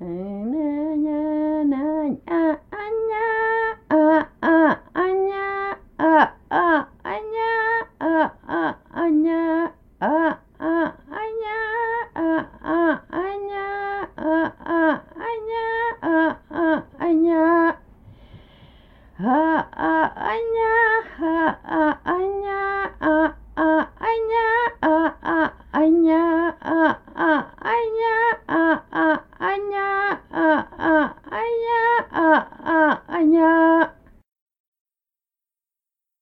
a a a 啊啊呀啊啊啊呀！啊啊啊啊